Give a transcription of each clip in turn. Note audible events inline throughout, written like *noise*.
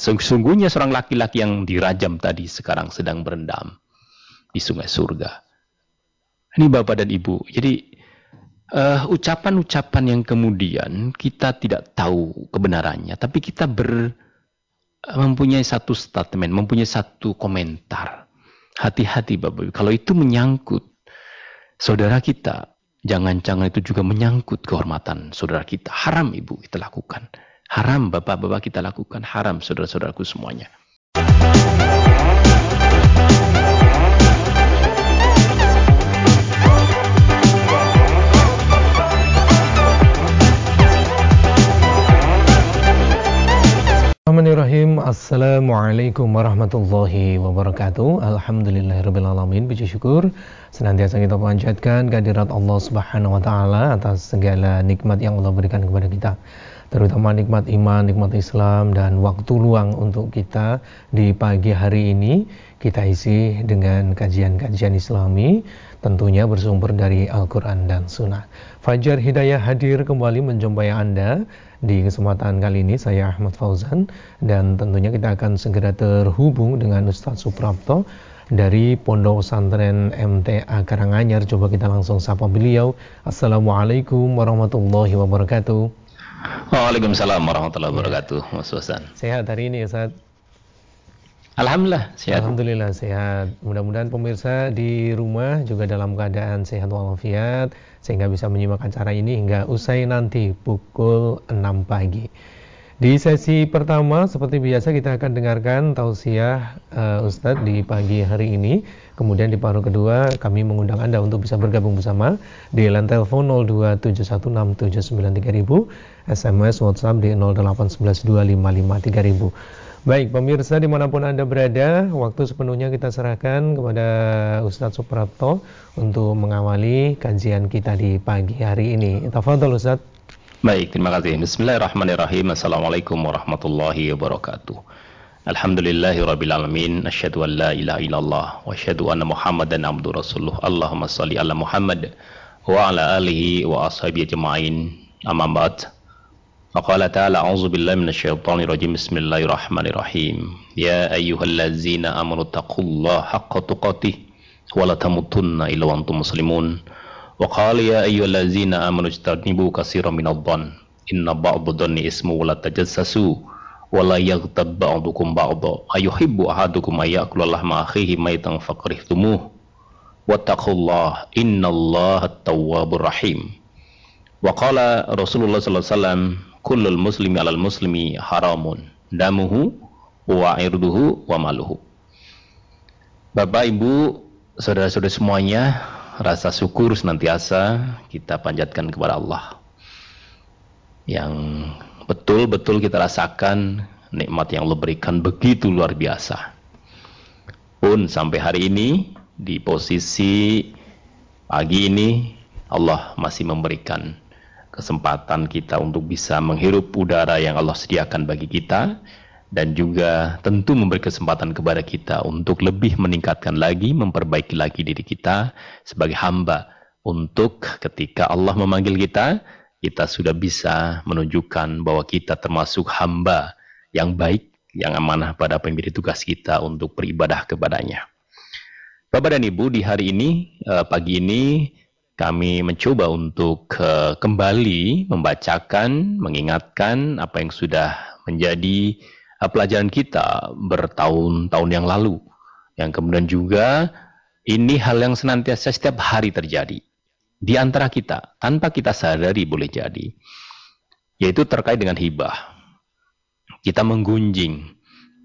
Sesungguhnya seorang laki-laki yang dirajam tadi sekarang sedang berendam di sungai surga. Ini Bapak dan Ibu. Jadi ucapan ucapan-ucapan yang kemudian kita tidak tahu kebenarannya, tapi kita ber mempunyai satu statement, mempunyai satu komentar. Hati-hati Bapak Ibu. Kalau itu menyangkut saudara kita, jangan-jangan itu juga menyangkut kehormatan saudara kita. Haram Ibu kita lakukan. Haram bapak-bapak kita lakukan, haram saudara-saudaraku semuanya. Bismillahirrahmanirrahim. Assalamualaikum warahmatullahi wabarakatuh. Alhamdulillahirrahmanirrahim Puji syukur. Senantiasa kita panjatkan kehadirat Allah subhanahu wa ta'ala Atas segala nikmat yang Allah berikan kepada kita terutama nikmat iman, nikmat Islam dan waktu luang untuk kita di pagi hari ini kita isi dengan kajian-kajian Islami tentunya bersumber dari Al-Quran dan Sunnah. Fajar Hidayah hadir kembali menjumpai Anda di kesempatan kali ini saya Ahmad Fauzan dan tentunya kita akan segera terhubung dengan Ustadz Suprapto dari Pondok Pesantren MTA Karanganyar. Coba kita langsung sapa beliau. Assalamualaikum warahmatullahi wabarakatuh. Waalaikumsalam warahmatullahi wabarakatuh, Mas Wasan. Sehat hari ini, Ustaz? Alhamdulillah sehat. Alhamdulillah sehat. Mudah-mudahan pemirsa di rumah juga dalam keadaan sehat walafiat sehingga bisa menyimak acara ini hingga usai nanti pukul 6 pagi. Di sesi pertama seperti biasa kita akan dengarkan tausiah uh, Ustadz di pagi hari ini. Kemudian di paruh kedua kami mengundang Anda untuk bisa bergabung bersama di lantai telepon 02716793000, SMS WhatsApp di 08112553000. Baik pemirsa di mana pun Anda berada, waktu sepenuhnya kita serahkan kepada Ustadz Suprapto untuk mengawali kajian kita di pagi hari ini. Tafadhol Ustadz. Baik, terima kasih. Bismillahirrahmanirrahim. Assalamualaikum warahmatullahi wabarakatuh. Alhamdulillahi rabbil alamin. Asyhadu an la ilaha illallah wa asyhadu anna Muhammadan abdu rasulullah. Allahumma salli ala Muhammad wa ala alihi wa ashabihi ajma'in. Amma ba'd. Faqala ta'ala a'udzu billahi minasyaitonir rajim. Bismillahirrahmanirrahim. Ya ayyuhallazina amanu taqullaha haqqa tuqatih wa la tamutunna illa wa antum muslimun. وقال يا أيها الذين آمنوا اجتنبوا كثيرا من الظن إن بعض الظن اسم ولا تجسسوا ولا يغتب بعضكم بعضا أيحب أحدكم أن يأكل لحم أخيه ميتا فكرهتموه واتقوا الله إن الله التواب الرحيم وقال رسول الله صلى الله عليه وسلم kullul muslimi alal muslimi haramun. Damuhu wa irduhu wa maluhu. Bapak Ibu saudara-saudara semuanya rasa syukur senantiasa kita panjatkan kepada Allah. Yang betul-betul kita rasakan nikmat yang Allah berikan begitu luar biasa. Pun sampai hari ini di posisi pagi ini Allah masih memberikan kesempatan kita untuk bisa menghirup udara yang Allah sediakan bagi kita dan juga tentu memberi kesempatan kepada kita untuk lebih meningkatkan lagi, memperbaiki lagi diri kita sebagai hamba untuk ketika Allah memanggil kita, kita sudah bisa menunjukkan bahwa kita termasuk hamba yang baik, yang amanah pada pemberi tugas kita untuk beribadah kepadanya. Bapak dan Ibu, di hari ini, eh, pagi ini, kami mencoba untuk eh, kembali membacakan, mengingatkan apa yang sudah menjadi pelajaran kita bertahun-tahun yang lalu. Yang kemudian juga ini hal yang senantiasa setiap hari terjadi di antara kita tanpa kita sadari boleh jadi yaitu terkait dengan hibah. Kita menggunjing,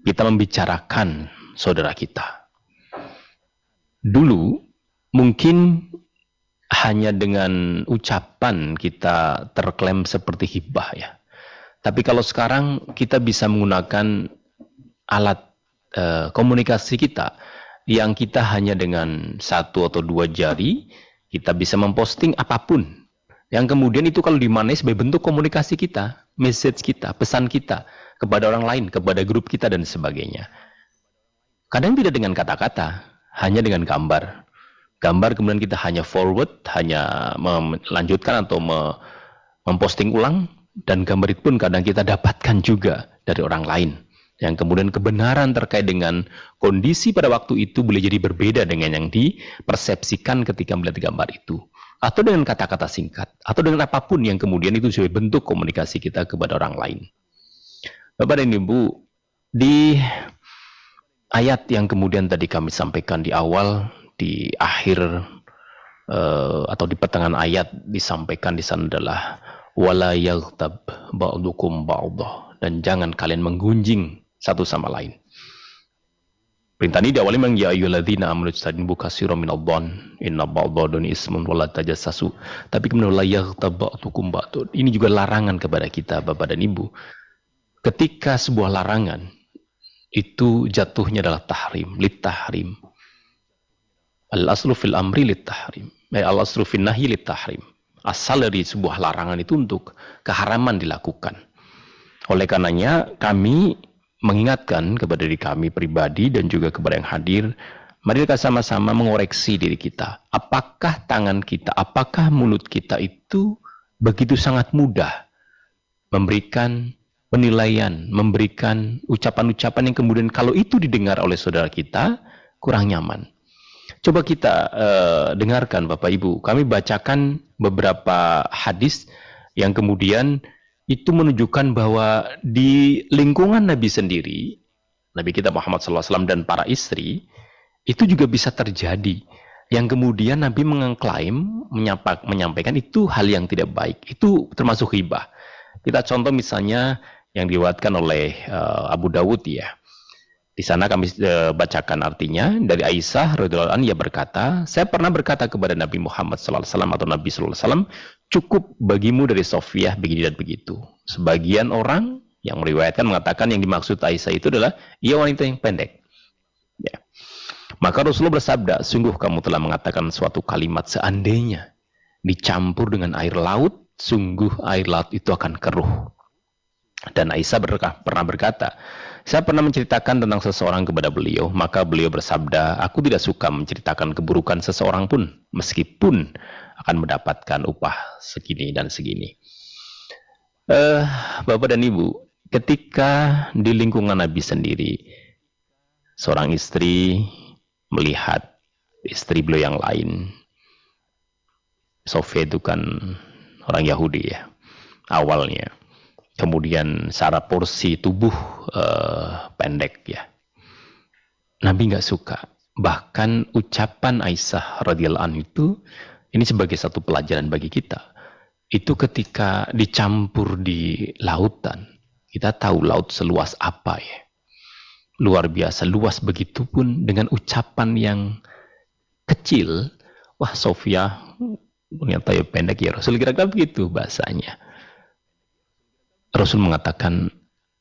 kita membicarakan saudara kita. Dulu mungkin hanya dengan ucapan kita terklaim seperti hibah ya. Tapi kalau sekarang kita bisa menggunakan alat e, komunikasi kita yang kita hanya dengan satu atau dua jari kita bisa memposting apa pun. Yang kemudian itu kalau dimanai sebagai bentuk komunikasi kita, message kita, pesan kita kepada orang lain, kepada grup kita dan sebagainya. Kadang tidak dengan kata-kata, hanya dengan gambar. Gambar kemudian kita hanya forward, hanya melanjutkan atau memposting ulang dan gambar itu pun kadang kita dapatkan juga dari orang lain. Yang kemudian kebenaran terkait dengan kondisi pada waktu itu boleh jadi berbeda dengan yang dipersepsikan ketika melihat gambar itu. Atau dengan kata-kata singkat. Atau dengan apa pun yang kemudian itu sebagai bentuk komunikasi kita kepada orang lain. Bapak dan Ibu, di ayat yang kemudian tadi kami sampaikan di awal, di akhir uh, atau di pertengahan ayat disampaikan di sana adalah wala yaghtab ba'dukum ba'dah dan jangan kalian menggunjing satu sama lain. Perintah ini diawali memang ya ayyuhalladzina amanu tajtanibu katsiran minadh dhon inna ba'dadun ismun wala tajassasu. Tapi kemudian la yaghtab ba'dukum ba'dun. Ini juga larangan kepada kita Bapak dan Ibu. Ketika sebuah larangan itu jatuhnya adalah tahrim, lit tahrim. Al aslu fil amri lit tahrim. Eh, al aslu fil nahi lit tahrim. Asal dari sebuah larangan itu untuk keharaman dilakukan. Oleh karenanya kami mengingatkan kepada diri kami pribadi dan juga kepada yang hadir, mari kita sama-sama mengoreksi diri kita. Apakah tangan kita, apakah mulut kita itu begitu sangat mudah memberikan penilaian, memberikan ucapan-ucapan yang kemudian kalau itu didengar oleh saudara kita kurang nyaman. Coba kita uh, dengarkan Bapak Ibu, kami bacakan beberapa hadis yang kemudian itu menunjukkan bahwa di lingkungan Nabi sendiri, Nabi kita Muhammad SAW dan para istri, itu juga bisa terjadi. Yang kemudian Nabi mengklaim, menyampaikan itu hal yang tidak baik. Itu termasuk hibah. Kita contoh misalnya yang diwatkan oleh uh, Abu Dawud ya. Di sana kami uh, bacakan artinya dari Aisyah radhiyallahu anha berkata, saya pernah berkata kepada Nabi Muhammad sallallahu alaihi wasallam atau Nabi sallallahu alaihi wasallam, cukup bagimu dari Sofiah begini dan begitu. Sebagian orang yang meriwayatkan mengatakan yang dimaksud Aisyah itu adalah ia wanita yang pendek. Ya. Maka Rasulullah bersabda, sungguh kamu telah mengatakan suatu kalimat seandainya dicampur dengan air laut, sungguh air laut itu akan keruh. Dan Aisyah berkah, pernah berkata, saya pernah menceritakan tentang seseorang kepada beliau, maka beliau bersabda, aku tidak suka menceritakan keburukan seseorang pun, meskipun akan mendapatkan upah segini dan segini. Uh, Bapak dan Ibu, ketika di lingkungan Nabi sendiri, seorang istri melihat istri beliau yang lain, Sofia itu kan orang Yahudi ya, awalnya kemudian secara porsi tubuh uh, pendek ya. Nabi nggak suka. Bahkan ucapan Aisyah radhiyallahu anhu itu ini sebagai satu pelajaran bagi kita. Itu ketika dicampur di lautan, kita tahu laut seluas apa ya. Luar biasa luas begitu pun dengan ucapan yang kecil. Wah Sofia ternyata ya pendek ya Rasul kira-kira begitu bahasanya Rasul mengatakan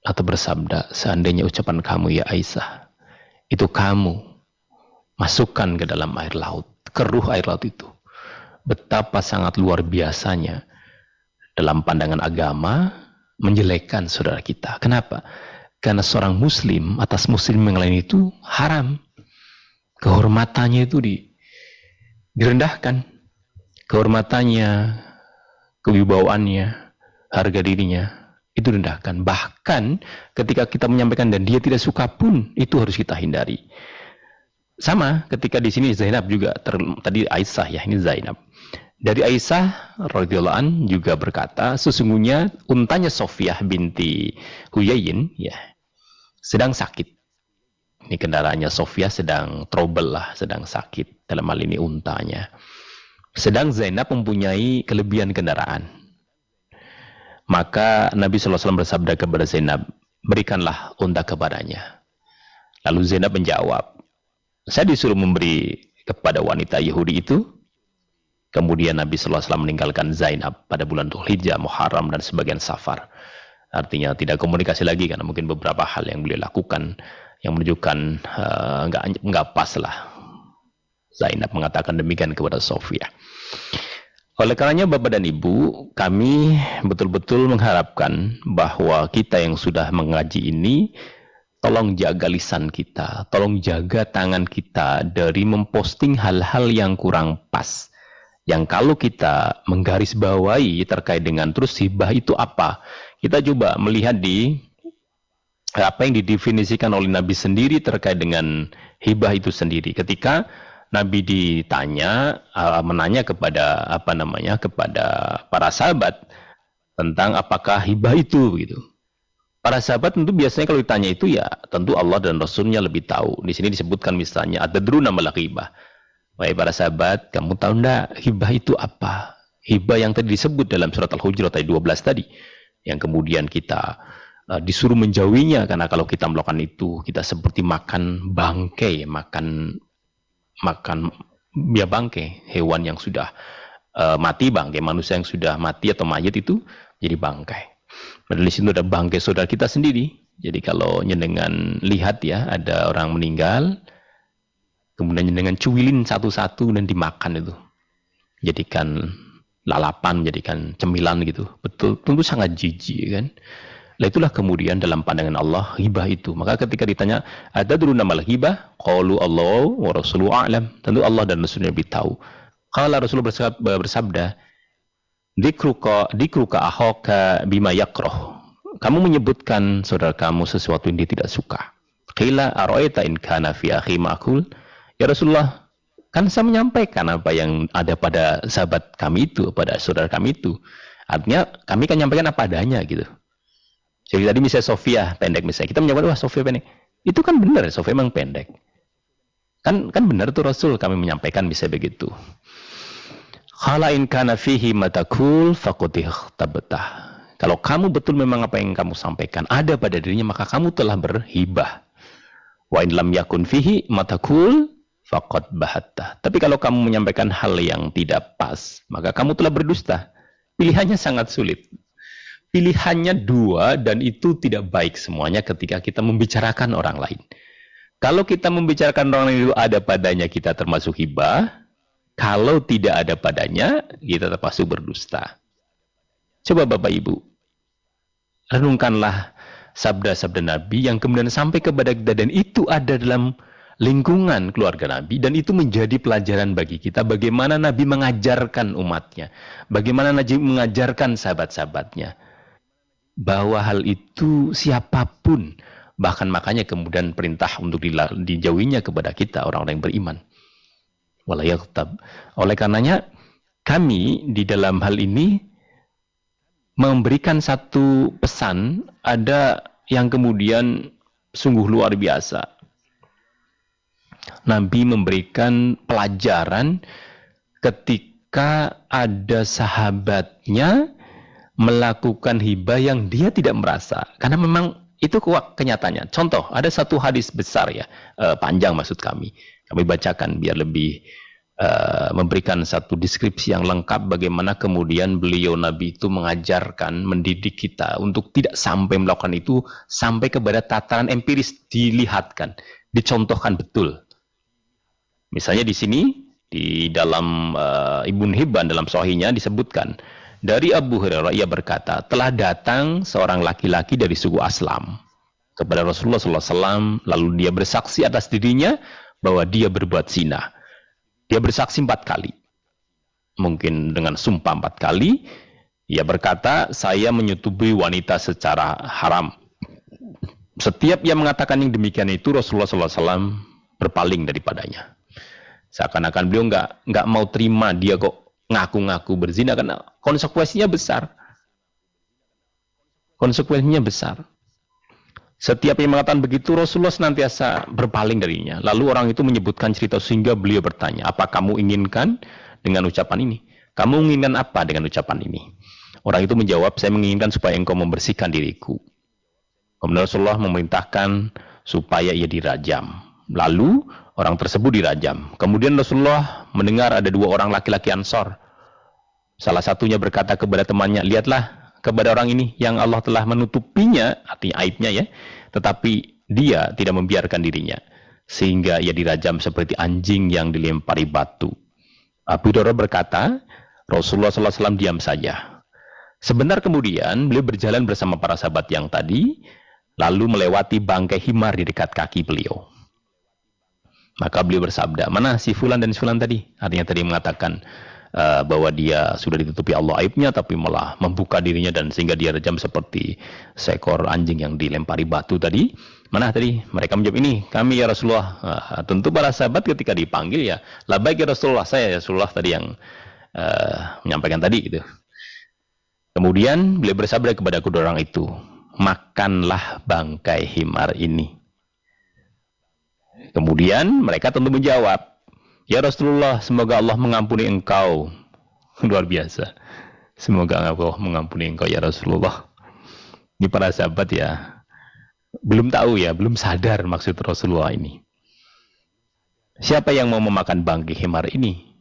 atau bersabda, seandainya ucapan kamu ya Aisyah, itu kamu masukkan ke dalam air laut, keruh air laut itu. Betapa sangat luar biasanya dalam pandangan agama menjelekkan saudara kita. Kenapa? Karena seorang muslim atas muslim yang lain itu haram. Kehormatannya itu di, direndahkan. Kehormatannya, kewibawaannya, harga dirinya itu rendahkan. Bahkan ketika kita menyampaikan dan dia tidak suka pun itu harus kita hindari. Sama ketika di sini Zainab juga ter, tadi Aisyah ya ini Zainab. Dari Aisyah radhiyallahu an juga berkata sesungguhnya untanya Sofiah binti Huyayin ya sedang sakit. Ini kendaraannya Sofia sedang trouble lah, sedang sakit dalam hal ini untanya. Sedang Zainab mempunyai kelebihan kendaraan maka Nabi SAW bersabda kepada Zainab, berikanlah unta kepadanya. Lalu Zainab menjawab, saya disuruh memberi kepada wanita Yahudi itu. Kemudian Nabi SAW meninggalkan Zainab pada bulan Dzulhijjah, Muharram dan sebagian Safar. Artinya tidak komunikasi lagi karena mungkin beberapa hal yang beliau lakukan yang menunjukkan uh, enggak pas lah. Zainab mengatakan demikian kepada Sofia. Oleh karenanya Bapak dan Ibu, kami betul-betul mengharapkan bahwa kita yang sudah mengaji ini tolong jaga lisan kita, tolong jaga tangan kita dari memposting hal-hal yang kurang pas. Yang kalau kita menggarisbawahi terkait dengan terus hibah itu apa? Kita coba melihat di apa yang didefinisikan oleh Nabi sendiri terkait dengan hibah itu sendiri. Ketika Nabi ditanya, uh, menanya kepada apa namanya kepada para sahabat tentang apakah hibah itu gitu. Para sahabat tentu biasanya kalau ditanya itu ya tentu Allah dan Rasulnya lebih tahu. Di sini disebutkan misalnya ada dulu nama hibah. Wahai para sahabat, kamu tahu ndak hibah itu apa? Hibah yang tadi disebut dalam surat Al-Hujurat ayat 12 tadi. Yang kemudian kita uh, disuruh menjauhinya karena kalau kita melakukan itu kita seperti makan bangkai, makan makan ya bangkai, hewan yang sudah uh, mati bangkai, manusia yang sudah mati atau mayat itu jadi bangkai. Padahal di situ ada bangkai saudara kita sendiri. Jadi kalau nyenengan lihat ya ada orang meninggal, kemudian nyenengan cuilin satu-satu dan dimakan itu. Jadikan lalapan menjadikan cemilan gitu. Betul, tentu sangat jijik kan. Lah itulah kemudian dalam pandangan Allah hibah itu. Maka ketika ditanya, ada dulu nama hibah? Qalu Allah wa Rasuluhu a'lam. Tentu Allah dan Rasulnya lebih tahu. Kalau Rasulullah bersabda, dikruka dikruka ahoka bima yakroh. Kamu menyebutkan saudara kamu sesuatu yang dia tidak suka. Qila aroita in kana fi akhi ma'kul. Ya Rasulullah, Kan saya menyampaikan apa yang ada pada sahabat kami itu, pada saudara kami itu. Artinya kami kan menyampaikan apa adanya gitu. Jadi tadi misalnya Sofia pendek misalnya. Kita menyampaikan, wah Sofia pendek. Itu kan benar, Sofia memang pendek. Kan kan benar tuh Rasul kami menyampaikan bisa begitu. Khala in kana fihi matakul tabetah. Kalau kamu betul memang apa yang kamu sampaikan ada pada dirinya maka kamu telah berhibah. Wa in lam yakun fihi matakul fakot bahatta. Tapi kalau kamu menyampaikan hal yang tidak pas, maka kamu telah berdusta. Pilihannya sangat sulit. Pilihannya dua dan itu tidak baik semuanya ketika kita membicarakan orang lain. Kalau kita membicarakan orang lain itu ada padanya kita termasuk hibah. Kalau tidak ada padanya kita termasuk berdusta. Coba Bapak Ibu, renungkanlah sabda-sabda Nabi yang kemudian sampai kepada kita dan itu ada dalam lingkungan keluarga Nabi dan itu menjadi pelajaran bagi kita bagaimana Nabi mengajarkan umatnya, bagaimana Nabi mengajarkan sahabat-sahabatnya bahwa hal itu siapa pun bahkan makanya kemudian perintah untuk dijauhinya kepada kita orang-orang yang beriman. Walayaktab. Oleh karenanya kami di dalam hal ini memberikan satu pesan ada yang kemudian sungguh luar biasa Nabi memberikan pelajaran ketika ada sahabatnya melakukan hibah yang dia tidak merasa. Karena memang itu kenyataannya. Contoh, ada satu hadis besar ya, eh, panjang maksud kami. Kami bacakan biar lebih uh, memberikan satu deskripsi yang lengkap bagaimana kemudian beliau Nabi itu mengajarkan, mendidik kita untuk tidak sampai melakukan itu sampai kepada tataran empiris dilihatkan, dicontohkan betul. Misalnya di sini di dalam uh, Ibn Hibban dalam sahihnya disebutkan dari Abu Hurairah ia berkata telah datang seorang laki-laki dari suku Aslam kepada Rasulullah SAW lalu dia bersaksi atas dirinya bahwa dia berbuat zina. Dia bersaksi empat kali. Mungkin dengan sumpah empat kali. Ia berkata, saya menyutubi wanita secara haram. Setiap ia mengatakan yang demikian itu, Rasulullah SAW berpaling daripadanya. Seakan-akan beliau nggak nggak mau terima dia kok ngaku-ngaku berzina karena konsekuensinya besar. Konsekuensinya besar. Setiap yang mengatakan begitu Rasulullah senantiasa berpaling darinya. Lalu orang itu menyebutkan cerita sehingga beliau bertanya, apa kamu inginkan dengan ucapan ini? Kamu menginginkan apa dengan ucapan ini? Orang itu menjawab, saya menginginkan supaya engkau membersihkan diriku. Kemudian Rasulullah memerintahkan supaya ia dirajam. Lalu orang tersebut dirajam. Kemudian Rasulullah mendengar ada dua orang laki-laki Ansor. Salah satunya berkata kepada temannya, lihatlah kepada orang ini yang Allah telah menutupinya, artinya aibnya ya, tetapi dia tidak membiarkan dirinya. Sehingga ia dirajam seperti anjing yang dilempari batu. Abu Doro berkata, Rasulullah SAW diam saja. Sebentar kemudian, beliau berjalan bersama para sahabat yang tadi, lalu melewati bangkai himar di dekat kaki beliau. Maka beliau bersabda, mana si fulan dan si fulan tadi? Artinya tadi mengatakan, uh, bahwa dia sudah ditutupi Allah aibnya tapi malah membuka dirinya dan sehingga dia rejam seperti seekor anjing yang dilempari batu tadi. Mana tadi? Mereka menjawab ini, kami ya Rasulullah. Uh, tentu para sahabat ketika dipanggil ya, baik ya Rasulullah, saya ya Rasulullah tadi yang uh, menyampaikan tadi gitu. Kemudian beliau bersabda kepada kedua orang itu, makanlah bangkai himar ini. Kemudian mereka tentu menjawab, Ya Rasulullah, semoga Allah mengampuni engkau. *laughs* Luar biasa. Semoga Allah mengampuni engkau ya Rasulullah. Ini para sahabat ya, belum tahu ya, belum sadar maksud Rasulullah ini. Siapa yang mau memakan bangkai himar ini?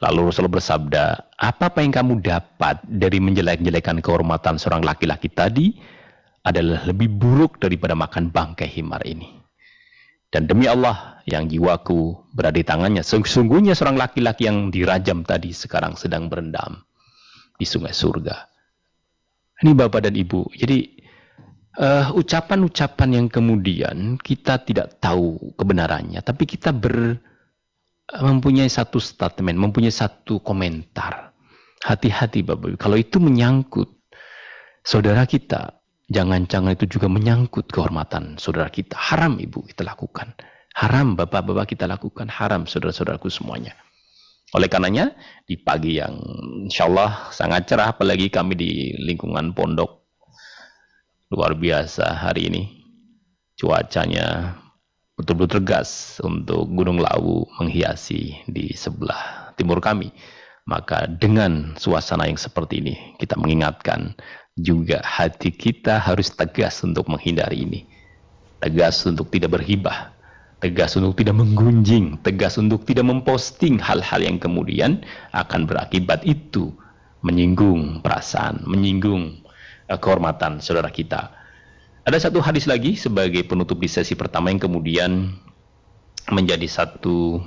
Lalu Rasulullah bersabda, apa-apa yang kamu dapat dari menjelek-jelekan kehormatan seorang laki-laki tadi adalah lebih buruk daripada makan bangkai himar ini. Dan demi Allah yang jiwaku berada di tangannya, sesungguhnya seorang laki-laki yang dirajam tadi sekarang sedang berendam di sungai surga. Ini Bapak dan Ibu. Jadi uh, ucapan-ucapan uh, yang kemudian kita tidak tahu kebenarannya, tapi kita ber mempunyai satu statement, mempunyai satu komentar. Hati-hati Bapak Ibu. Kalau itu menyangkut saudara kita, Jangan-jangan itu juga menyangkut kehormatan saudara kita. Haram ibu kita lakukan. Haram bapak-bapak kita lakukan. Haram saudara-saudaraku semuanya. Oleh karenanya, di pagi yang insya Allah sangat cerah, apalagi kami di lingkungan pondok, luar biasa hari ini. Cuacanya betul-betul tegas untuk Gunung Lawu menghiasi di sebelah timur kami. Maka dengan suasana yang seperti ini, kita mengingatkan juga hati kita harus tegas untuk menghindari ini. Tegas untuk tidak berhibah. Tegas untuk tidak menggunjing. Tegas untuk tidak memposting hal-hal yang kemudian akan berakibat itu menyinggung perasaan, menyinggung uh, kehormatan saudara kita. Ada satu hadis lagi sebagai penutup di sesi pertama yang kemudian menjadi satu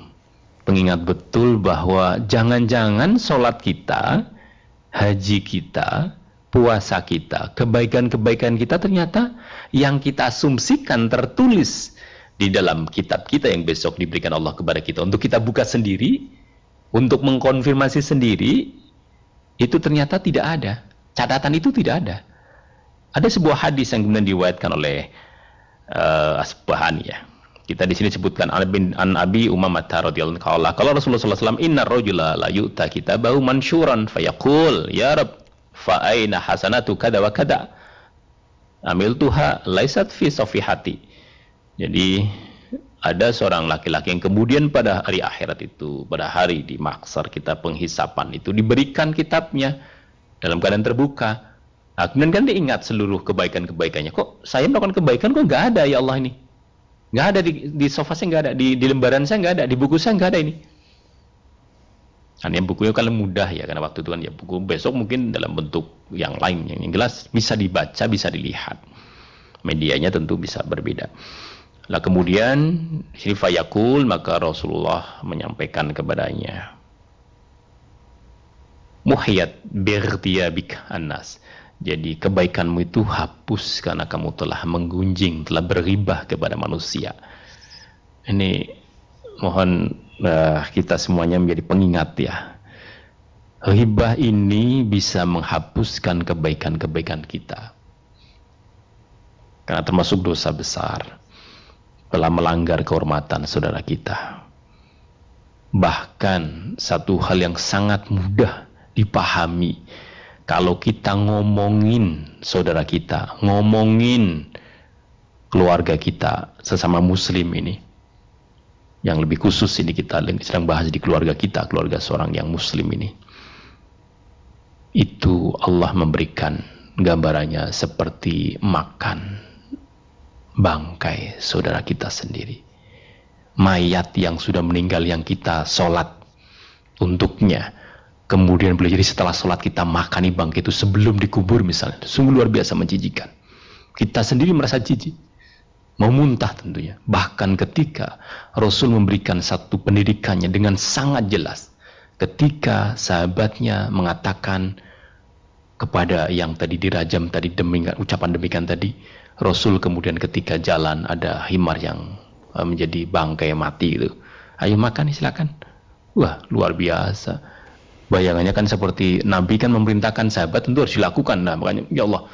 pengingat betul bahwa jangan-jangan sholat kita, haji kita, puasa kita, kebaikan-kebaikan kita ternyata yang kita asumsikan tertulis di dalam kitab kita yang besok diberikan Allah kepada kita untuk kita buka sendiri, untuk mengkonfirmasi sendiri, itu ternyata tidak ada. Catatan itu tidak ada. Ada sebuah hadis yang kemudian diwayatkan oleh uh, Asbahani ya. Kita di sini sebutkan an bin an Abi Umamah radhiyallahu anhu kalau Rasulullah sallallahu alaihi wasallam inna rajula la yu'ta kitabahu mansyuran fayaqul ya rab fa aina hasanatu kada wa kada. Amil tuha laisat fi safihati jadi ada seorang laki-laki yang kemudian pada hari akhirat itu pada hari di maksar kita penghisapan itu diberikan kitabnya dalam keadaan terbuka. Nah, kemudian kan diingat seluruh kebaikan-kebaikannya. Kok saya melakukan kebaikan kok nggak ada ya Allah ini? Nggak ada di, di sofa saya nggak ada di, di lembaran saya nggak ada di buku saya nggak ada ini Yang bukunya kan mudah ya karena waktu itu kan ya buku besok mungkin dalam bentuk yang lain yang jelas bisa dibaca, bisa dilihat. Medianya tentu bisa berbeda. Lah kemudian sini fayakul maka Rasulullah menyampaikan kepadanya muhiyat bik anas. Jadi kebaikanmu itu hapus karena kamu telah menggunjing, telah beribah kepada manusia. Ini mohon uh, kita semuanya menjadi pengingat ya. Hibah ini bisa menghapuskan kebaikan-kebaikan kita. Karena termasuk dosa besar. Telah melanggar kehormatan saudara kita. Bahkan satu hal yang sangat mudah dipahami. Kalau kita ngomongin saudara kita, ngomongin keluarga kita, sesama muslim ini yang lebih khusus ini kita sedang bahas di keluarga kita, keluarga seorang yang muslim ini. Itu Allah memberikan gambarannya seperti makan bangkai saudara kita sendiri. Mayat yang sudah meninggal yang kita sholat untuknya. Kemudian boleh jadi setelah sholat kita makani bangkai itu sebelum dikubur misalnya. Sungguh luar biasa menjijikan. Kita sendiri merasa jijik memuntah tentunya. Bahkan ketika Rasul memberikan satu pendidikannya dengan sangat jelas. Ketika sahabatnya mengatakan kepada yang tadi dirajam tadi demikian ucapan demikian tadi, Rasul kemudian ketika jalan ada himar yang eh, menjadi bangkai mati itu. Ayo makan silakan. Wah, luar biasa. Bayangannya kan seperti Nabi kan memerintahkan sahabat tentu harus dilakukan. Nah, makanya ya Allah,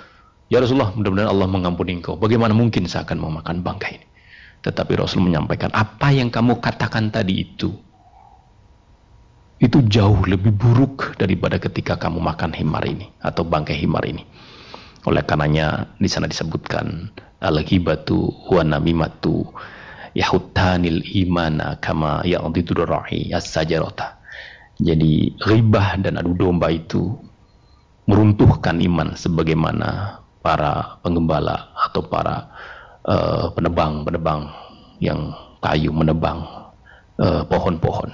ya Rasulullah, mudah-mudahan Allah mengampuni engkau. Bagaimana mungkin saya akan memakan bangkai ini? Tetapi Rasul menyampaikan, apa yang kamu katakan tadi itu, itu jauh lebih buruk daripada ketika kamu makan himar ini atau bangkai himar ini. Oleh karenanya di sana disebutkan al-ghibatu wa namimatu yahutanil imana kama ya'didu rahi as-sajarata jadi ribah dan adu domba itu meruntuhkan iman sebagaimana para penggembala atau para uh, penebang-penebang yang kayu menebang uh, pohon-pohon.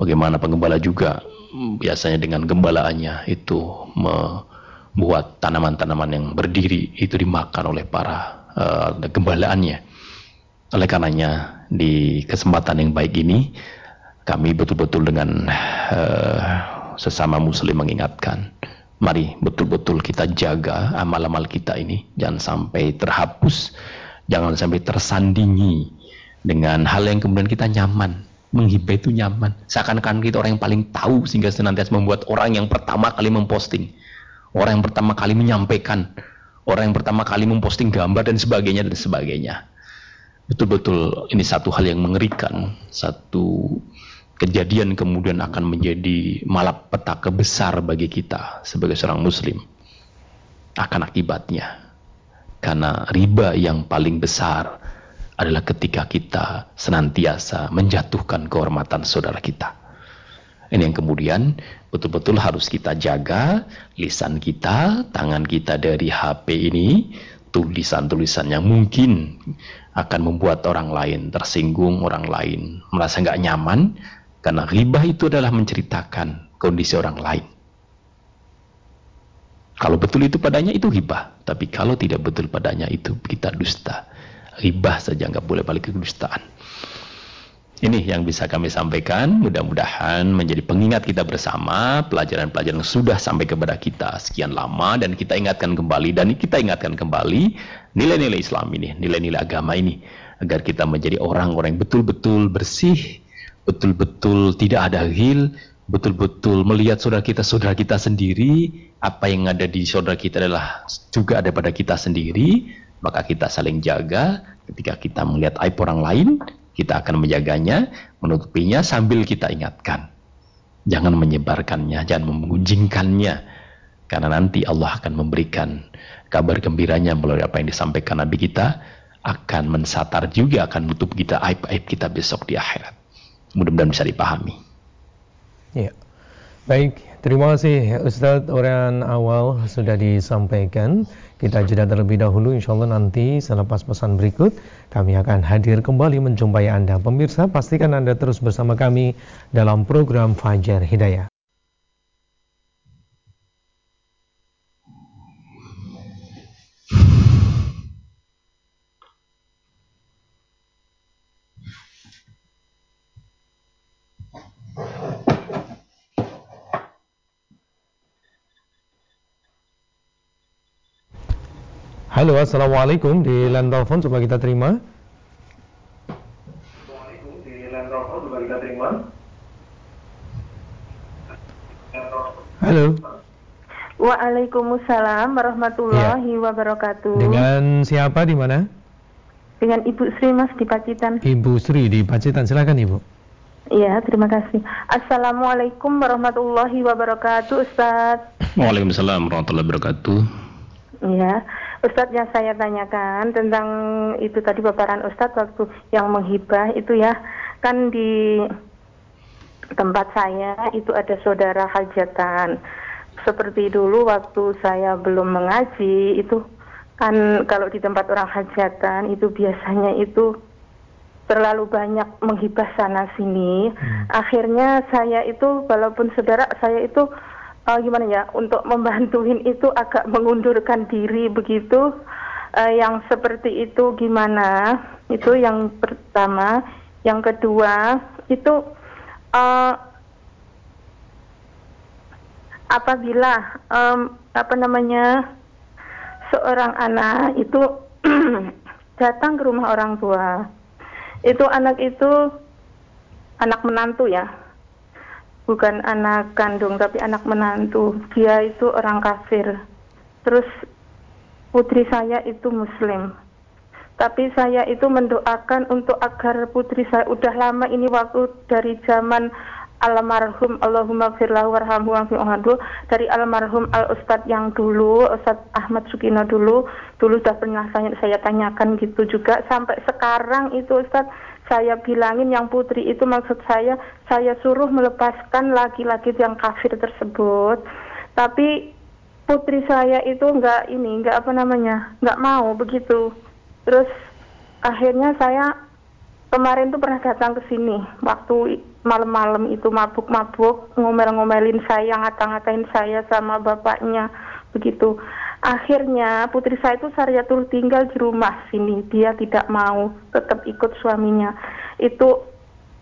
Bagaimana penggembala juga biasanya dengan gembalaannya itu membuat tanaman-tanaman yang berdiri itu dimakan oleh para uh, gembalaannya. Oleh karenanya di kesempatan yang baik ini kami betul-betul dengan uh, sesama muslim mengingatkan mari betul-betul kita jaga amal-amal kita ini. Jangan sampai terhapus jangan sampai tersandingi dengan hal yang kemudian kita nyaman menghibah itu nyaman. Seakan-akan kita orang yang paling tahu sehingga senantiasa membuat orang yang pertama kali memposting orang yang pertama kali menyampaikan orang yang pertama kali memposting gambar dan sebagainya dan sebagainya. Betul-betul ini satu hal yang mengerikan satu kejadian kemudian akan menjadi malapetaka besar bagi kita sebagai seorang muslim. Akan akibatnya. Karena riba yang paling besar adalah ketika kita senantiasa menjatuhkan kehormatan saudara kita. Ini yang kemudian betul-betul harus kita jaga. Lisan kita tangan kita dari HP ini tulisan-tulisan yang mungkin akan membuat orang lain tersinggung, orang lain merasa nggak nyaman, karena riba itu adalah menceritakan kondisi orang lain. Kalau betul itu padanya itu riba. Tapi kalau tidak betul padanya itu kita dusta. Riba saja nggak boleh balik ke kedustaan. Ini yang bisa kami sampaikan. Mudah-mudahan menjadi pengingat kita bersama pelajaran-pelajaran sudah sampai kepada kita sekian lama dan kita ingatkan kembali dan kita ingatkan kembali nilai-nilai Islam ini, nilai-nilai agama ini agar kita menjadi orang-orang yang betul-betul bersih, betul-betul tidak ada hil, betul-betul melihat saudara kita saudara kita sendiri, apa yang ada di saudara kita adalah juga ada pada kita sendiri, maka kita saling jaga ketika kita melihat aib orang lain, kita akan menjaganya, menutupinya sambil kita ingatkan. Jangan menyebarkannya, jangan memunjingkannya. Karena nanti Allah akan memberikan kabar gembiranya melalui apa yang disampaikan Nabi kita akan mensatar juga akan menutup kita aib-aib kita besok di akhirat mudah-mudahan bisa dipahami. Ya. Baik, terima kasih Ustadz Orang awal sudah disampaikan. Kita jeda terlebih dahulu, insya Allah nanti selepas pesan berikut kami akan hadir kembali menjumpai Anda. Pemirsa, pastikan Anda terus bersama kami dalam program Fajar Hidayah. Halo, Assalamualaikum di line telepon coba kita terima. Assalamualaikum di line telepon coba kita terima. Halo. Waalaikumsalam warahmatullahi ya. wabarakatuh. Dengan siapa di mana? Dengan Ibu Sri Mas di Pacitan. Ibu Sri di Pacitan, silakan Ibu. Iya, terima kasih. Assalamualaikum warahmatullahi wabarakatuh, Ustaz. Waalaikumsalam warahmatullahi wabarakatuh. Iya. Ustadz yang saya tanyakan tentang itu tadi paparan Ustadz waktu yang menghibah itu ya. Kan di tempat saya itu ada saudara hajatan. Seperti dulu waktu saya belum mengaji itu kan kalau di tempat orang hajatan itu biasanya itu terlalu banyak menghibah sana sini hmm. akhirnya saya itu walaupun saudara saya itu gimana ya? Untuk membantuin itu agak mengundurkan diri begitu. Uh, yang seperti itu gimana? Itu yang pertama. Yang kedua itu uh, apabila um, apa namanya seorang anak itu *clears throat* datang ke rumah orang tua itu anak itu anak menantu ya bukan anak kandung tapi anak menantu. Dia itu orang kafir. Terus putri saya itu muslim. Tapi saya itu mendoakan untuk agar putri saya udah lama ini waktu dari zaman almarhum Allahumma firlahu warhamhu wa'fi'uhadu dari almarhum al ustadz yang dulu Ustadz Ahmad Sukino dulu dulu sudah pernah saya, saya tanyakan gitu juga sampai sekarang itu Ustadz saya bilangin yang putri itu maksud saya saya suruh melepaskan laki-laki yang kafir tersebut. Tapi putri saya itu nggak ini nggak apa namanya nggak mau begitu. Terus akhirnya saya kemarin tuh pernah datang ke sini waktu malam-malam itu mabuk-mabuk ngomel-ngomelin saya ngata-ngatain saya sama bapaknya begitu akhirnya putri saya itu Saryatul tinggal di rumah sini dia tidak mau tetap ikut suaminya itu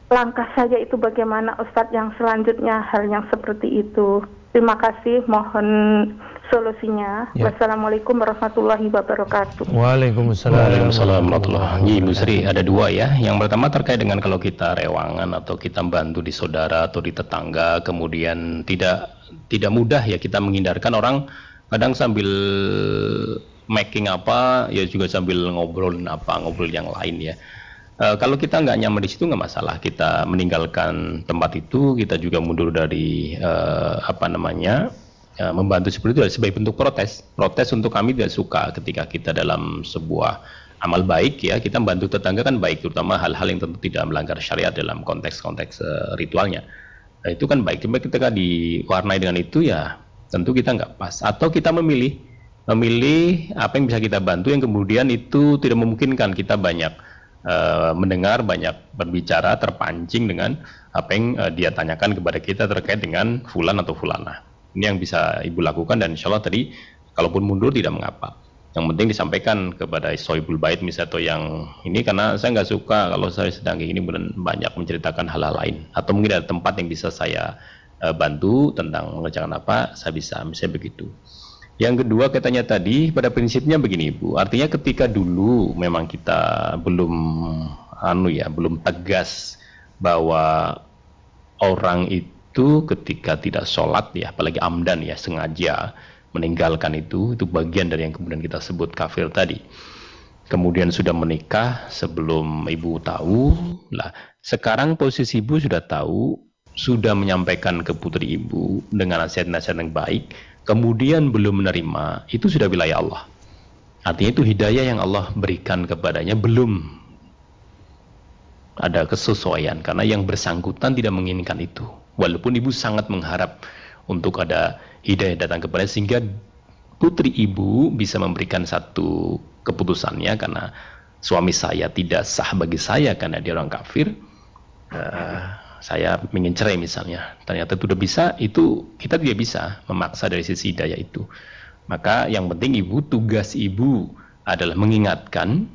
langkah saya itu bagaimana Ustadz yang selanjutnya hal yang seperti itu terima kasih mohon solusinya. Ya. Wassalamualaikum warahmatullahi wabarakatuh. Waalaikumsalam. Waalaikumsalam warahmatullahi wabarakatuh. Ibu Sri, ada dua ya. Yang pertama terkait dengan kalau kita rewangan atau kita bantu di saudara atau di tetangga, kemudian tidak tidak mudah ya kita menghindarkan orang kadang sambil making apa ya juga sambil ngobrolin apa ngobrol yang lain ya. E, kalau kita nggak nyaman di situ nggak masalah kita meninggalkan tempat itu kita juga mundur dari e, apa namanya ya, membantu seperti itu sebagai bentuk protes. Protes untuk kami tidak suka ketika kita dalam sebuah amal baik ya kita membantu tetangga kan baik terutama hal-hal yang tentu tidak melanggar syariat dalam konteks-konteks uh, ritualnya. Nah, itu kan baik. Cuma ketika diwarnai dengan itu ya tentu kita nggak pas. Atau kita memilih memilih apa yang bisa kita bantu yang kemudian itu tidak memungkinkan kita banyak uh, mendengar, banyak berbicara, terpancing dengan apa yang uh, dia tanyakan kepada kita terkait dengan fulan atau fulana. Ini yang bisa ibu lakukan dan insya Allah tadi kalaupun mundur tidak mengapa. Yang penting disampaikan kepada soibul bait misalnya atau yang ini karena saya nggak suka kalau saya sedang ini banyak menceritakan hal-hal lain atau mungkin ada tempat yang bisa saya uh, bantu tentang mengerjakan apa saya bisa misalnya begitu. Yang kedua katanya tadi pada prinsipnya begini Ibu, artinya ketika dulu memang kita belum anu ya, belum tegas bahwa orang itu ketika tidak sholat ya apalagi amdan ya sengaja meninggalkan itu itu bagian dari yang kemudian kita sebut kafir tadi. Kemudian sudah menikah sebelum ibu tahu. Lah sekarang posisi ibu sudah tahu sudah menyampaikan ke putri ibu dengan nasihat-nasihat yang baik kemudian belum menerima itu sudah wilayah Allah artinya itu hidayah yang Allah berikan kepadanya belum ada kesesuaian karena yang bersangkutan tidak menginginkan itu Walaupun ibu sangat mengharap untuk ada hidayah datang kepada sehingga putri ibu bisa memberikan satu keputusannya karena suami saya tidak sah bagi saya karena dia orang kafir. Uh, saya ingin cerai misalnya, ternyata itu sudah bisa, itu kita tidak bisa memaksa dari sisi hidayah itu. Maka yang penting ibu, tugas ibu adalah mengingatkan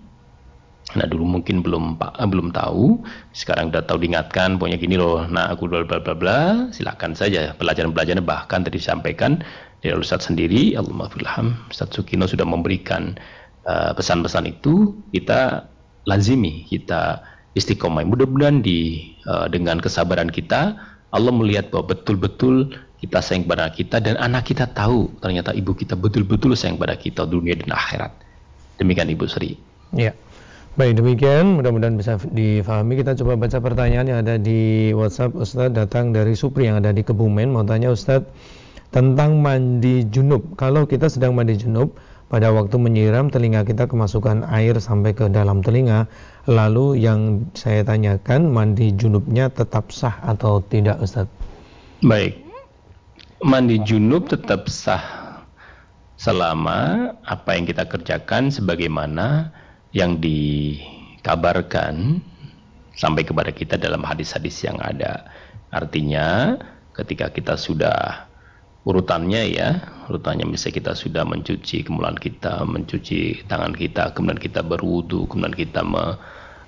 Nah dulu mungkin belum eh, belum tahu, sekarang udah tahu diingatkan, pokoknya gini loh. Nah aku bla bla bla bla, silakan saja pelajaran-pelajaran bahkan tadi disampaikan dari Ustaz sendiri, Allah filham, Ustaz Sukino sudah memberikan eh, pesan-pesan uh, itu kita lazimi, kita istiqomah. Mudah-mudahan di uh, dengan kesabaran kita Allah melihat bahwa betul-betul kita sayang pada kita dan anak kita tahu ternyata ibu kita betul-betul sayang pada kita dunia dan akhirat. Demikian Ibu Sri. Ya. Baik demikian mudah-mudahan bisa difahami kita coba baca pertanyaan yang ada di WhatsApp Ustadz datang dari Supri yang ada di Kebumen mau tanya Ustadz tentang mandi junub kalau kita sedang mandi junub pada waktu menyiram telinga kita kemasukan air sampai ke dalam telinga. Lalu yang saya tanyakan mandi junubnya tetap sah atau tidak Ustadz Baik. Mandi junub tetap sah selama apa yang kita kerjakan sebagaimana yang dikabarkan sampai kepada kita dalam hadis-hadis yang ada. Artinya ketika kita sudah urutannya ya, urutannya misalnya kita sudah mencuci kemulan kita, mencuci tangan kita, kemudian kita berwudu, kemudian kita me,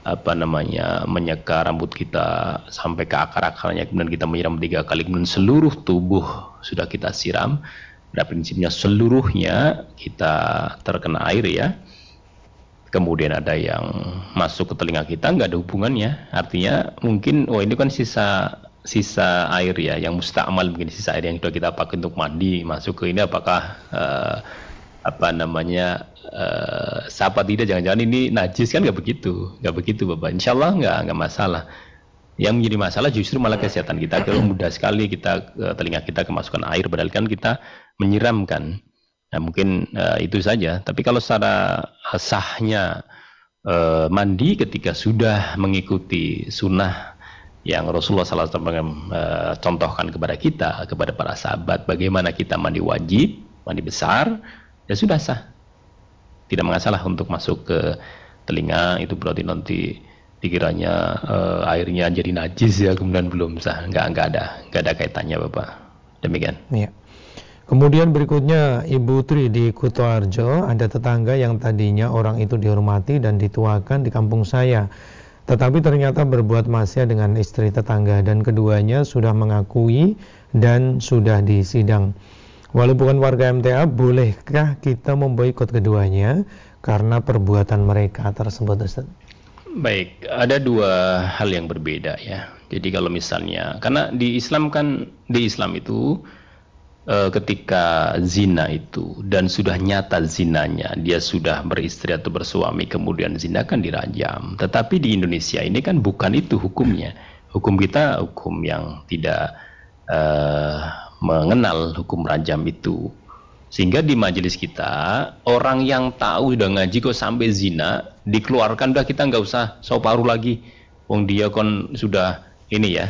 apa namanya menyeka rambut kita sampai ke akar-akarnya, kemudian kita menyiram tiga kali, kemudian seluruh tubuh sudah kita siram. Pada prinsipnya seluruhnya kita terkena air ya. Kemudian ada yang masuk ke telinga kita nggak ada hubungannya. Artinya mungkin oh ini kan sisa sisa air ya yang mustakmal mungkin sisa air yang sudah kita pakai untuk mandi masuk ke ini apakah uh, apa namanya uh, siapa tidak jangan-jangan ini najis kan? Nggak begitu nggak begitu bapak. Insya Allah nggak nggak masalah. Yang menjadi masalah justru malah kesehatan kita kalau mudah sekali kita uh, telinga kita kemasukan air padahal kan kita menyiramkan. Nah mungkin uh, itu saja. Tapi kalau secara sahnya uh, mandi ketika sudah mengikuti sunnah yang Rasulullah SAW uh, contohkan kepada kita, kepada para sahabat, bagaimana kita mandi wajib, mandi besar, ya sudah sah. Tidak masalah untuk masuk ke telinga, itu berarti nanti dikiranya uh, airnya jadi najis ya, kemudian belum sah. Enggak, enggak ada, enggak ada kaitannya Bapak. Demikian. Iya. Kemudian berikutnya Ibu Tri di Kutoarjo, ada tetangga yang tadinya orang itu dihormati dan dituakan di kampung saya tetapi ternyata berbuat maksiat dengan istri tetangga dan keduanya sudah mengakui dan sudah disidang. Walau bukan warga MTA, bolehkah kita memboikot keduanya karena perbuatan mereka tersebut, Ustaz? Baik, ada dua hal yang berbeda ya. Jadi kalau misalnya, karena di Islam kan, di Islam itu e, ketika zina itu dan sudah nyata zinanya, dia sudah beristri atau bersuami kemudian zina kan dirajam. Tetapi di Indonesia ini kan bukan itu hukumnya. Hukum kita hukum yang tidak e, mengenal hukum rajam itu. Sehingga di majelis kita orang yang tahu sudah ngaji kok sampai zina dikeluarkan udah kita nggak usah soparu lagi. Wong dia kon sudah ini ya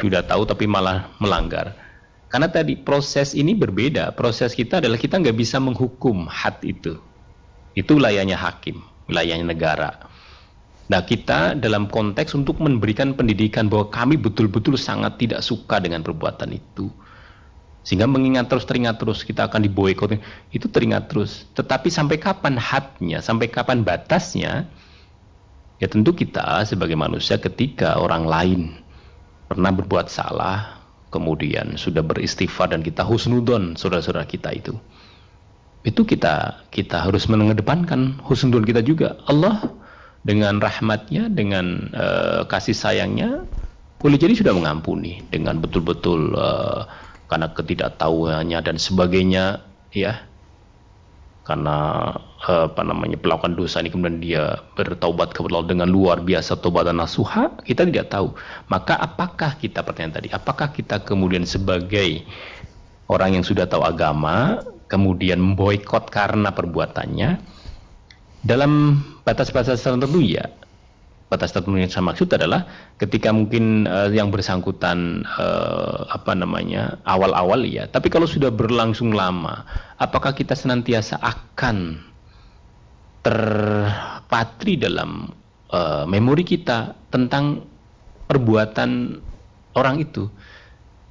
sudah tahu tapi malah melanggar karena tadi proses ini berbeda. Proses kita adalah kita nggak bisa menghukum had itu. Itu wilayahnya hakim, wilayahnya negara. Nah kita dalam konteks untuk memberikan pendidikan bahwa kami betul-betul sangat tidak suka dengan perbuatan itu. Sehingga mengingat terus, teringat terus, kita akan diboykot. Itu teringat terus. Tetapi sampai kapan hadnya, sampai kapan batasnya, ya tentu kita sebagai manusia ketika orang lain pernah berbuat salah, kemudian sudah beristighfar dan kita husnudon saudara-saudara kita itu. Itu kita kita harus mengedepankan husnudon kita juga. Allah dengan rahmatnya dengan uh, kasih sayangnya boleh jadi sudah mengampuni dengan betul-betul uh, karena ketidaktahuannya dan sebagainya ya karena eh, apa namanya pelakukan dosa ini kemudian dia bertaubat kepada Allah dengan luar biasa taubat dan nasuha kita tidak tahu. Maka apakah kita pertanyaan tadi apakah kita kemudian sebagai orang yang sudah tahu agama kemudian memboikot karena perbuatannya? Dalam batas-batas tertentu ya batas tertentu yang saya maksud adalah ketika mungkin uh, yang bersangkutan uh, apa namanya awal-awal ya tapi kalau sudah berlangsung lama apakah kita senantiasa akan terpatri dalam uh, memori kita tentang perbuatan orang itu?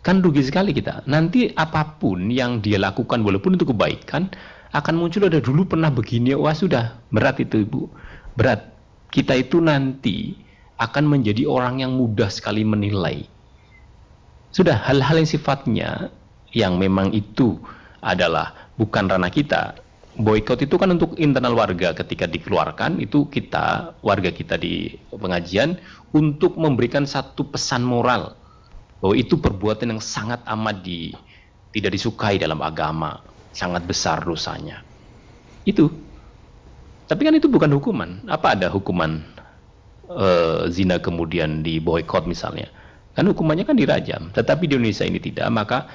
Kan rugi sekali kita. Nanti apa pun yang dia lakukan walaupun itu kebaikan akan muncul ada dulu pernah begini wah sudah berat itu ibu. Berat kita itu nanti akan menjadi orang yang mudah sekali menilai. Sudah hal-hal yang sifatnya yang memang itu adalah bukan ranah kita. Boykot itu kan untuk internal warga ketika dikeluarkan itu kita warga kita di pengajian untuk memberikan satu pesan moral bahwa itu perbuatan yang sangat amat di tidak disukai dalam agama, sangat besar dosanya. Itu tapi kan itu bukan hukuman. Apa ada hukuman uh, zina kemudian di boykot misalnya? Kan hukumannya kan dirajam. Tetapi di Indonesia ini tidak, maka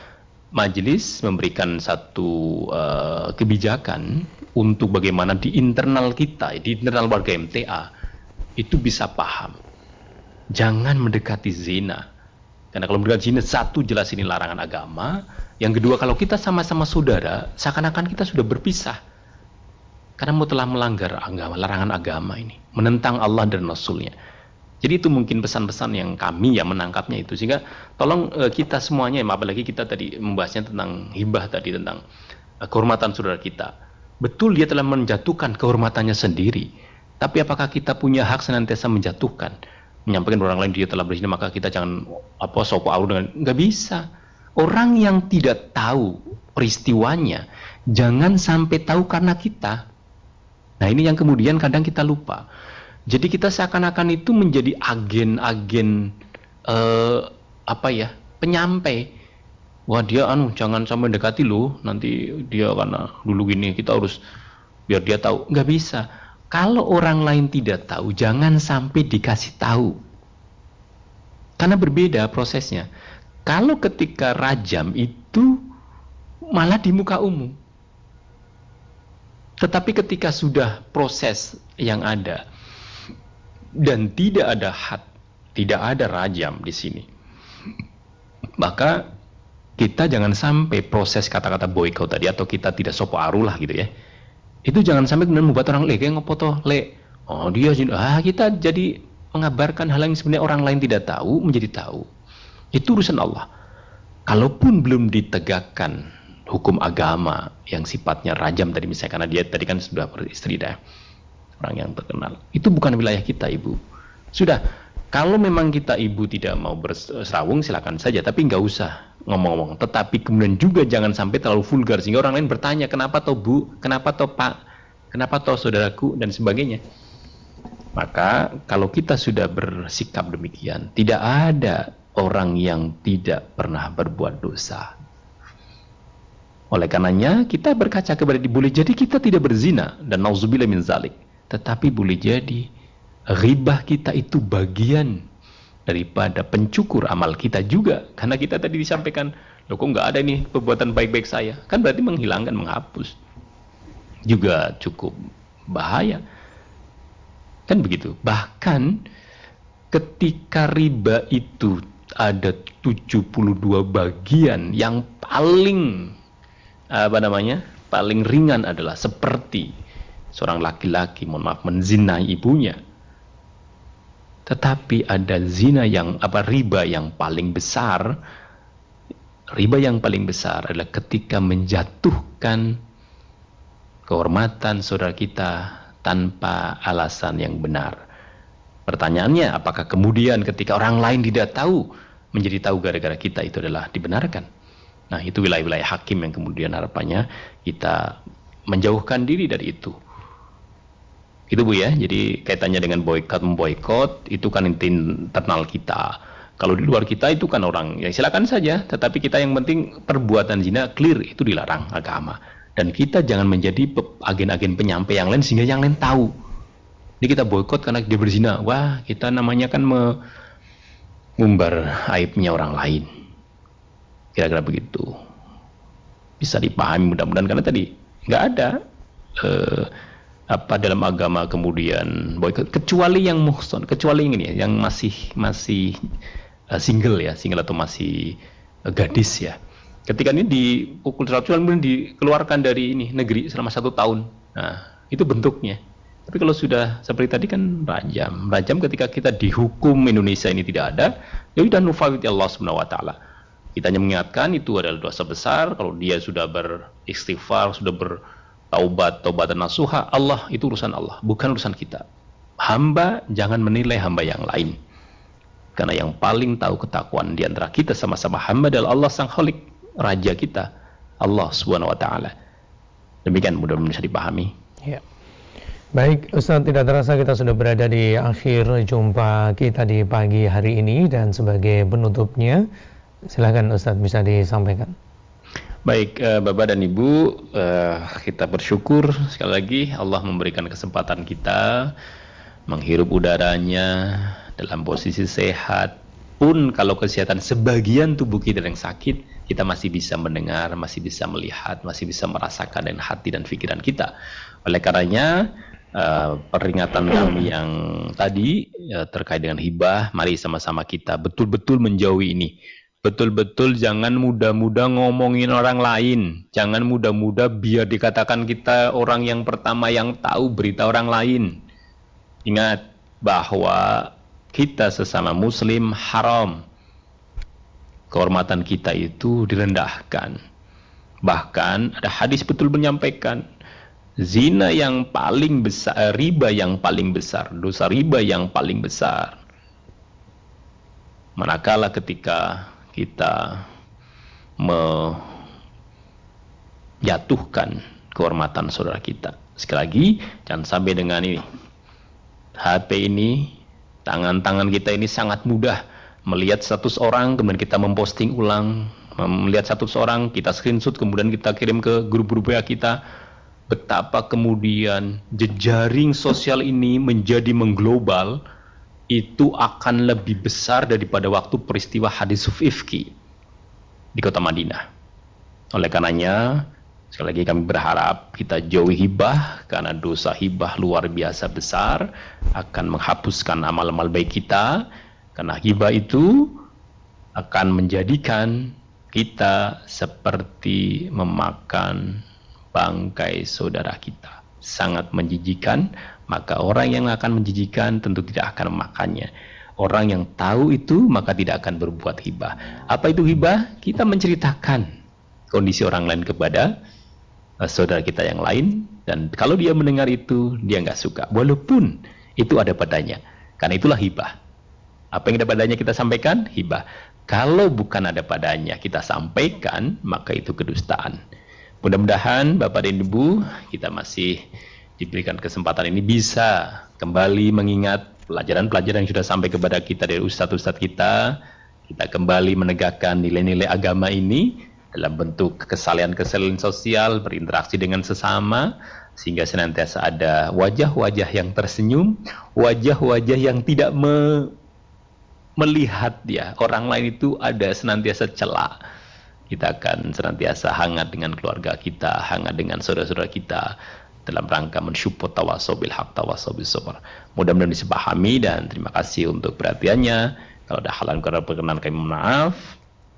majelis memberikan satu uh, kebijakan untuk bagaimana di internal kita, di internal warga MTA itu bisa paham. Jangan mendekati zina. Karena kalau mendekati zina satu jelas ini larangan agama, yang kedua kalau kita sama-sama saudara, seakan-akan kita sudah berpisah karena telah melanggar agama, larangan agama ini, menentang Allah dan Rasulnya. Jadi itu mungkin pesan-pesan yang kami yang menangkapnya itu sehingga tolong uh, kita semuanya, apalagi kita tadi membahasnya tentang hibah tadi tentang uh, kehormatan saudara kita. Betul dia telah menjatuhkan kehormatannya sendiri, tapi apakah kita punya hak senantiasa menjatuhkan, menyampaikan orang lain dia telah berzina maka kita jangan apa sopo au dengan nggak bisa. Orang yang tidak tahu peristiwanya jangan sampai tahu karena kita Nah ini yang kemudian kadang kita lupa. Jadi kita seakan-akan itu menjadi agen-agen uh, apa ya penyampai. Wah dia anu jangan sampai dekati lo nanti dia karena dulu gini kita harus biar dia tahu. Nggak bisa. Kalau orang lain tidak tahu jangan sampai dikasih tahu. Karena berbeda prosesnya. Kalau ketika rajam itu malah di muka umum tetapi ketika sudah proses yang ada dan tidak ada had tidak ada rajam di sini maka kita jangan sampai proses kata-kata boykot tadi atau kita tidak sopo arulah gitu ya. Itu jangan sampai kemudian membuat orang le kayak ngopoto le oh dia ah kita jadi mengabarkan hal yang sebenarnya orang lain tidak tahu menjadi tahu. Itu urusan Allah. Kalaupun belum ditegakkan hukum agama yang sifatnya rajam tadi misalnya karena dia tadi kan sudah beristri dah orang yang terkenal itu bukan wilayah kita ibu sudah kalau memang kita ibu tidak mau berserawung silakan saja, tapi nggak usah ngomong-ngomong. Tetapi kemudian juga jangan sampai terlalu vulgar sehingga orang lain bertanya kenapa toh bu, kenapa toh pak, kenapa toh saudaraku dan sebagainya. Maka kalau kita sudah bersikap demikian, tidak ada orang yang tidak pernah berbuat dosa. Oleh karenanya kita berkaca kepada boleh jadi kita tidak berzina dan nauzubillah min zalik, tetapi boleh jadi Ribah kita itu bagian daripada pencukur amal kita juga. Karena kita tadi disampaikan, loh kok nggak ada nih perbuatan baik-baik saya. Kan berarti menghilangkan, menghapus. Juga cukup bahaya. Kan begitu. Bahkan ketika riba itu ada 72 bagian yang paling apa namanya? paling ringan adalah seperti seorang laki-laki mohon maaf menzinai ibunya tetapi ada zina yang apa riba yang paling besar. Riba yang paling besar adalah ketika menjatuhkan kehormatan saudara kita tanpa alasan yang benar. Pertanyaannya, apakah kemudian ketika orang lain tidak tahu menjadi tahu gara-gara kita itu adalah dibenarkan? Nah, itu wilayah-wilayah hakim yang kemudian harapannya kita menjauhkan diri dari itu. Itu Bu ya. Jadi kaitannya dengan boykot memboykot itu kan internal kita. Kalau di luar kita itu kan orang ya silakan saja, tetapi kita yang penting perbuatan zina clear itu dilarang agama. Dan kita jangan menjadi agen-agen penyampai yang lain sehingga yang lain tahu. Ini kita boykot karena dia berzina. Wah, kita namanya kan mengumbar aibnya orang lain. Kira-kira begitu. Bisa dipahami mudah-mudahan karena tadi nggak ada uh, apa dalam agama kemudian boykot kecuali yang muhson kecuali ini ya, yang masih masih uh, single ya single atau masih uh, gadis ya. Ketika ini dipukul seratus kemudian dikeluarkan dari ini negeri selama satu tahun. Nah itu bentuknya. Tapi kalau sudah seperti tadi kan rajam. Rajam ketika kita dihukum Indonesia ini tidak ada. Ya sudah nufawid Allah subhanahu wa taala kita hanya mengingatkan itu adalah dosa besar kalau dia sudah beristighfar sudah ber taubat, dan nasuha, Allah itu urusan Allah, bukan urusan kita. Hamba jangan menilai hamba yang lain. Karena yang paling tahu ketakwaan di antara kita sama-sama hamba adalah Allah Sang Khalik, Raja kita, Allah Subhanahu wa taala. Demikian mudah-mudahan bisa dipahami. Ya. Baik, Ustaz, tidak terasa kita sudah berada di akhir jumpa kita di pagi hari ini dan sebagai penutupnya, silakan Ustaz bisa disampaikan. Baik, uh, Bapak dan Ibu, uh, kita bersyukur sekali lagi Allah memberikan kesempatan kita menghirup udaranya dalam posisi sehat. Pun kalau kesehatan sebagian tubuh kita yang sakit, kita masih bisa mendengar, masih bisa melihat, masih bisa merasakan dan hati dan pikiran kita. Oleh karenanya, uh, peringatan kami yang tadi terkait dengan hibah, mari sama-sama kita betul-betul menjauhi ini betul-betul jangan mudah-mudah ngomongin orang lain. Jangan mudah-mudah biar dikatakan kita orang yang pertama yang tahu berita orang lain. Ingat bahwa kita sesama muslim haram. Kehormatan kita itu direndahkan. Bahkan ada hadis betul menyampaikan zina yang paling besar, riba yang paling besar, dosa riba yang paling besar. Manakala ketika kita menjatuhkan kehormatan saudara kita. Sekali lagi, jangan sampai dengan ini. HP ini, tangan-tangan kita ini sangat mudah melihat status orang kemudian kita memposting ulang melihat status orang kita screenshot kemudian kita kirim ke grup-grup WA kita betapa kemudian jejaring sosial ini menjadi mengglobal itu akan lebih besar daripada waktu peristiwa hadis Sufifki di kota Madinah. Oleh karenanya, sekali lagi kami berharap kita jauhi hibah karena dosa hibah luar biasa besar akan menghapuskan amal-amal baik kita karena hibah itu akan menjadikan kita seperti memakan bangkai saudara kita. Sangat menjijikan, maka orang yang akan menjijikan tentu tidak akan memakannya. Orang yang tahu itu maka tidak akan berbuat hibah. Apa itu hibah? Kita menceritakan kondisi orang lain kepada uh, saudara kita yang lain. Dan kalau dia mendengar itu dia nggak suka. Walaupun itu ada padanya. Karena itulah hibah. Apa yang ada padanya kita sampaikan? Hibah. Kalau bukan ada padanya kita sampaikan maka itu kedustaan. Mudah-mudahan Bapak dan Ibu kita masih diberikan kesempatan ini bisa kembali mengingat pelajaran-pelajaran yang sudah sampai kepada kita dari ustadz-ustadz kita, kita kembali menegakkan nilai-nilai agama ini dalam bentuk kesalahan-kesalahan sosial, berinteraksi dengan sesama, sehingga senantiasa ada wajah-wajah yang tersenyum, wajah-wajah yang tidak me melihat ya orang lain itu ada senantiasa celah. Kita akan senantiasa hangat dengan keluarga kita, hangat dengan saudara-saudara kita, dalam rangka mensyukur tawasobil hak tawasobil sabar. Mudah-mudahan disepahami dan terima kasih untuk perhatiannya. Kalau ada hal yang kurang berkenan kami mohon maaf.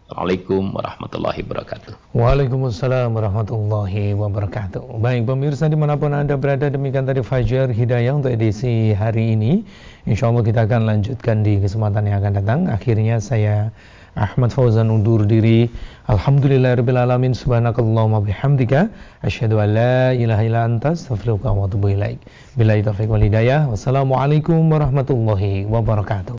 Assalamualaikum warahmatullahi wabarakatuh. Waalaikumsalam warahmatullahi wabarakatuh. Baik pemirsa di mana pun anda berada demikian tadi Fajar Hidayah untuk edisi hari ini. Insya Allah kita akan lanjutkan di kesempatan yang akan datang. Akhirnya saya Ahmad Fauzan undur diri. Alhamdulillahirabbil alamin subhanakallahumma bihamdika asyhadu an la ilaha illa anta astaghfiruka wa. Billahi taufiq wal hidayah. Wassalamualaikum warahmatullahi wabarakatuh.